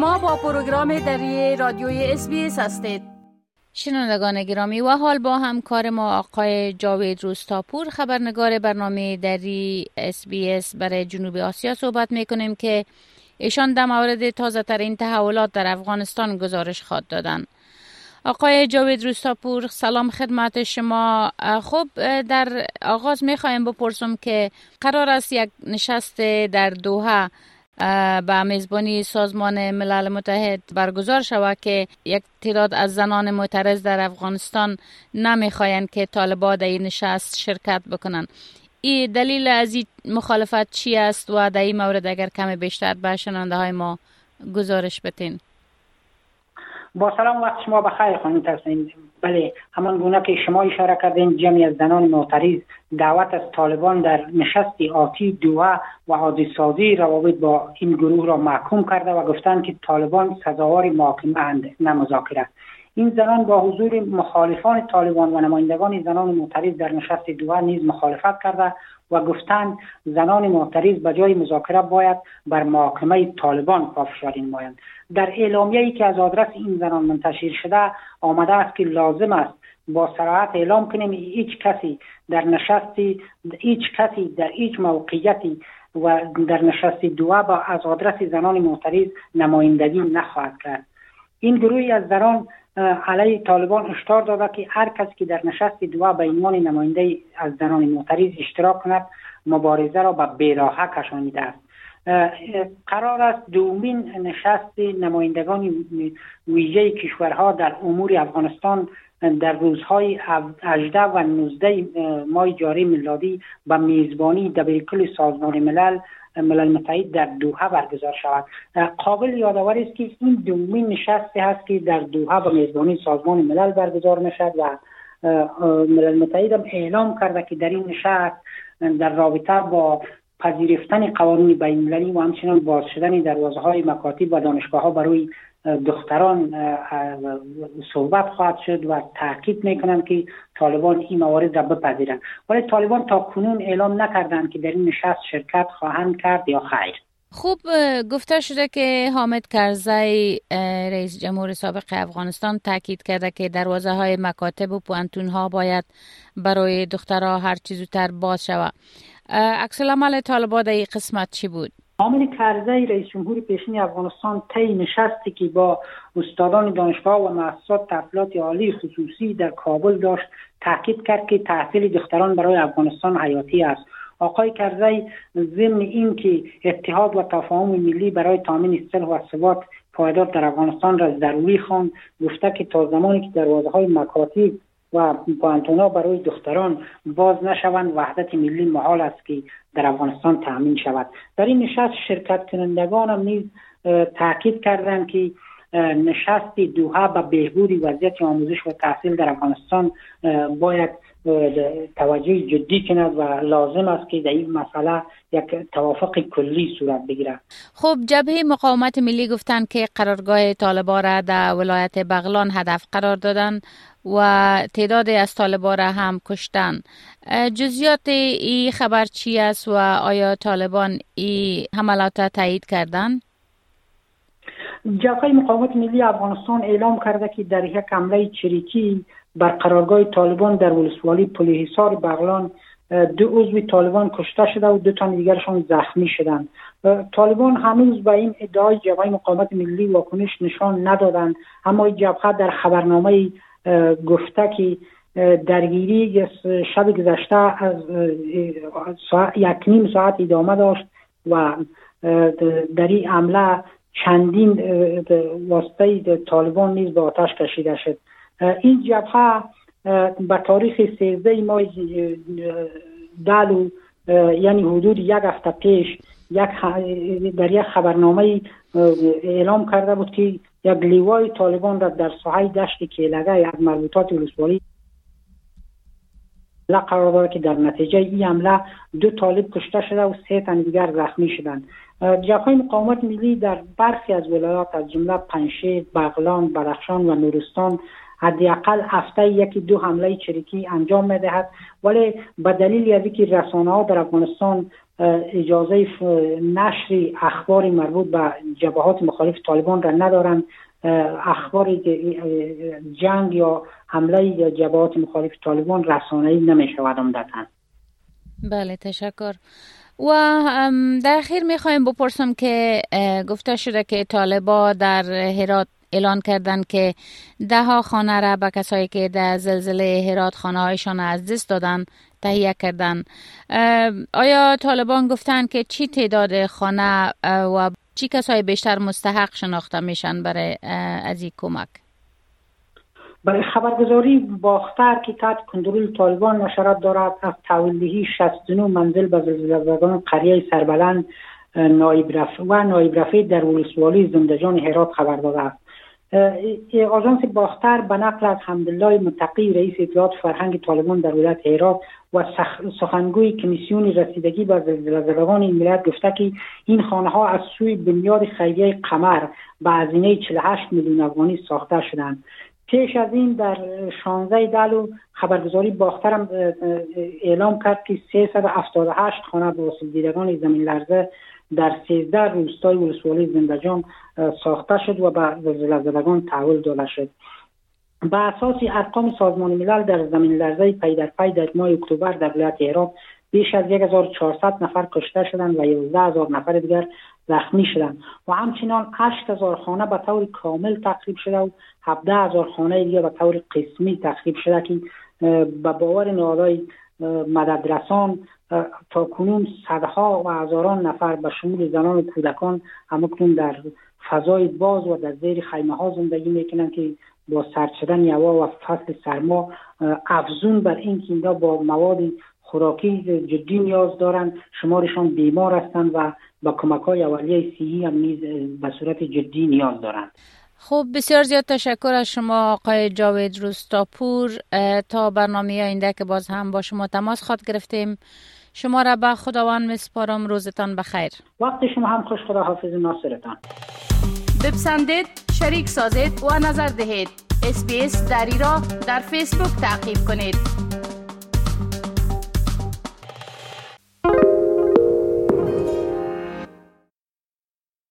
شما با پروگرام دری رادیوی SBS هستید. شنوندگان گرامی و حال با همکار ما آقای جاوید روستاپور خبرنگار برنامه دری SBS برای جنوب آسیا صحبت می کنیم که ایشان در مورد تازه ترین تحولات در افغانستان گزارش خواد دادن. آقای جاوید روستاپور سلام خدمت شما. خب در آغاز می خواهیم بپرسم که قرار است یک نشست در دوحه به میزبانی سازمان ملل متحد برگزار شود که یک تعداد از زنان معترض در افغانستان نمی‌خواهند که طالبان در این نشست شرکت بکنند. این دلیل از این مخالفت چی است و در این مورد اگر کمی بیشتر به شنانده های ما گزارش بتین با سلام وقت شما بخیر خانم ترسین بله همان گونه که شما اشاره کردین جمعی از زنان معترض دعوت از طالبان در نشست آتی دوه و عادی سازی روابط با این گروه را محکوم کرده و گفتند که طالبان سزاوار محاکمه اند نه مذاکره. این زنان با حضور مخالفان طالبان و نمایندگان زنان معترض در نشست دوه نیز مخالفت کرده و گفتند زنان معترض به جای مذاکره باید بر محاکمه طالبان پافشاری نمایند در اعلامیه‌ای که از آدرس این زنان منتشر شده آمده است که لازم است با سراحت اعلام کنیم هیچ کسی در نشستی هیچ کسی در هیچ موقعیتی و در نشست دوا با از آدرس زنان معترض نمایندگی نخواهد کرد. این گروهی از زنان علیه طالبان اشتار داده که هر کسی که در نشست دوا به عنوان نماینده از زنان معترض اشتراک کند مبارزه را به بیراهه کشانیده است. قرار است دومین نشست نمایندگان ویژه کشورها در امور افغانستان در روزهای 18 و 19 ماه جاری میلادی به میزبانی دبیرکل سازمان ملل ملل متحد در دوحه برگزار شود. قابل یادآور است که این دومین نشستی هست که در دوحه به میزبانی سازمان ملل برگزار می‌شد و ملل متحد هم اعلام کرده که در این نشست در رابطه با پذیرفتن قوانین بین و همچنان باز شدن دروازه های مکاتب و دانشگاه ها برای دختران صحبت خواهد شد و تاکید می‌کنند که طالبان این موارد را بپذیرند. ولی طالبان تا کنون اعلام نکردند که در این نشست شرکت خواهند کرد یا خیر. خوب گفته شده که حامد کرزی رئیس جمهور سابق افغانستان تاکید کرده که دروازه های مکاتب و پوانتون ها باید برای دخترها هر چیز زودتر باز شود. عکس العمل طالبان در این قسمت چی بود؟ حامد کرزی رئیس جمهور پیشین افغانستان طی نشستی که با استادان دانشگاه و مؤسسات تحصیلات عالی خصوصی در کابل داشت تاکید کرد که تحصیل دختران برای افغانستان حیاتی است. آقای کرزی ضمن اینکه اتحاد و تفاهم ملی برای تامین صلح و ثبات پایدار در افغانستان را ضروری خواند گفته که تا زمانی که دروازه های مکاتب و پانتونا برای دختران باز نشوند وحدت ملی محال است که در افغانستان تامین شود. در این نشست شرکت کنندگان هم نیز تاکید کردند که نشست دوحه به بهبود وضعیت آموزش و تحصیل در افغانستان باید توجه جدی کند و لازم است که در این مسئله یک توافق کلی صورت بگیرد. خب جبهه مقاومت ملی گفتند که قرارگاه طالبان را در ولایت بغلان هدف قرار دادن و تعداد از طالبان را هم کشتن. جزیات این خبر چی است و آیا طالبان این حملات تایید کردند جبهه مقاومت ملی افغانستان اعلام کرده که در یک حمله چریکی بر قرارگاه طالبان در ولسوالی پلیحصار بغلان دو عضو طالبان کشته شده و دو تن دیگرشان زخمی شدند. طالبان هنوز به این ادعای جبهه مقاومت ملی واکنش نشان ندادند اما جبهه در خبرنامه گفته که درگیری شب گذشته از یک نیم ساعت ادامه داشت و در این عمله چندین واسطه طالبان نیز به آتش کشیده شد. این جبهه به تاریخ 13 ماه دلو یعنی حدود یک هفته پیش یک در یک خبرنامه اعلام کرده بود که یک لیوای طالبان را در ساحه دشت کیلگه از مربوطات ولسوالی قرار داره که در نتیجه این حمله دو طالب کشته شده و سه تن دیگر زخمی شدند. جبهه مقاومت ملی در برخی از ولایات از جمله پنشیر، بغلان، بدخشان و نورستان حداقل هفته یکی دو حمله چریکی انجام می‌دهد. ولی به دلیل از اینکه رسانه ها در افغانستان اجازه نشر اخبار مربوط به جبهات مخالف طالبان را ندارند اخبار جنگ یا حمله یا جبهات مخالف طالبان رسانه‌ای نمی شود عمدتا بله تشکر. و در اخیر می‌خوایم بپرسم که گفته شده که طالبا در هرات اعلان کردند که ده ها خانه را به کسایی که در زلزله هرات خانه هایشان از دست دادن تهیه کردن آیا طالبان گفتند که چی تعداد خانه و چی کسای بیشتر مستحق شناخته میشن برای از این کمک؟ خبرگزاری باختر که تحت کنترل طالبان نشرات دارد از تحویل 69 منزل به زلزله قریه سربلند نایب رفع و نایب رفع در ولسوالی زندجان هرات خبر داده است. آژانس باختر به نقل از حمدالله متقی رئیس اطلاعات فرهنگ طالبان در ولایت هرات و سخنگوی کمیسیون رسیدگی به زلزله‌زدگان این ملت گفته که این خانه ها از سوی بنیاد خیریه قمر به هزینه 48 میلیون افغانی ساخته شدند. پیش از این در 16 دلو خبرگزاری باخترم اعلام کرد که 378 خانه به وسیله دیدگان زمین لرزه در 13 روستای ولسوالی زندجان ساخته شد و به زلزله‌زدگان تحویل داده شد. به اساس ارقام سازمان ملل در زمین لرزه پی در پی در ماه اکتبر در ولایت عراق بیش از 1400 نفر کشته شدند و 11000 نفر دیگر زخمی شدند و همچنان 8000 خانه به طور کامل تخریب شده و 17000 خانه دیگر به طور قسمی تخریب شده که به باور نهادهای مددرسان تا کنون صدها و هزاران نفر به شمول زنان و کودکان همکنون در فضای باز و در زیر خیمه ها زندگی می‌کنند که با سرد شدن هوا و فصل سرما افزون بر این که با مواد خوراکی جدی نیاز دارند شمارشان بیمار هستند و با کمک های اولیه سیهی هم نیز به صورت جدی نیاز دارند خب بسیار زیاد تشکر از شما آقای جاوید روستاپور تا برنامه آینده که باز هم با شما تماس خواد گرفتیم. شما را به خداوند مسپارم. روزتان بخیر. وقت شما هم خوش خدا حافظ ناصرتان. بپسندید شریک سازید و نظر دهید. اسپیس دری را در فیسبوک تعقیب کنید.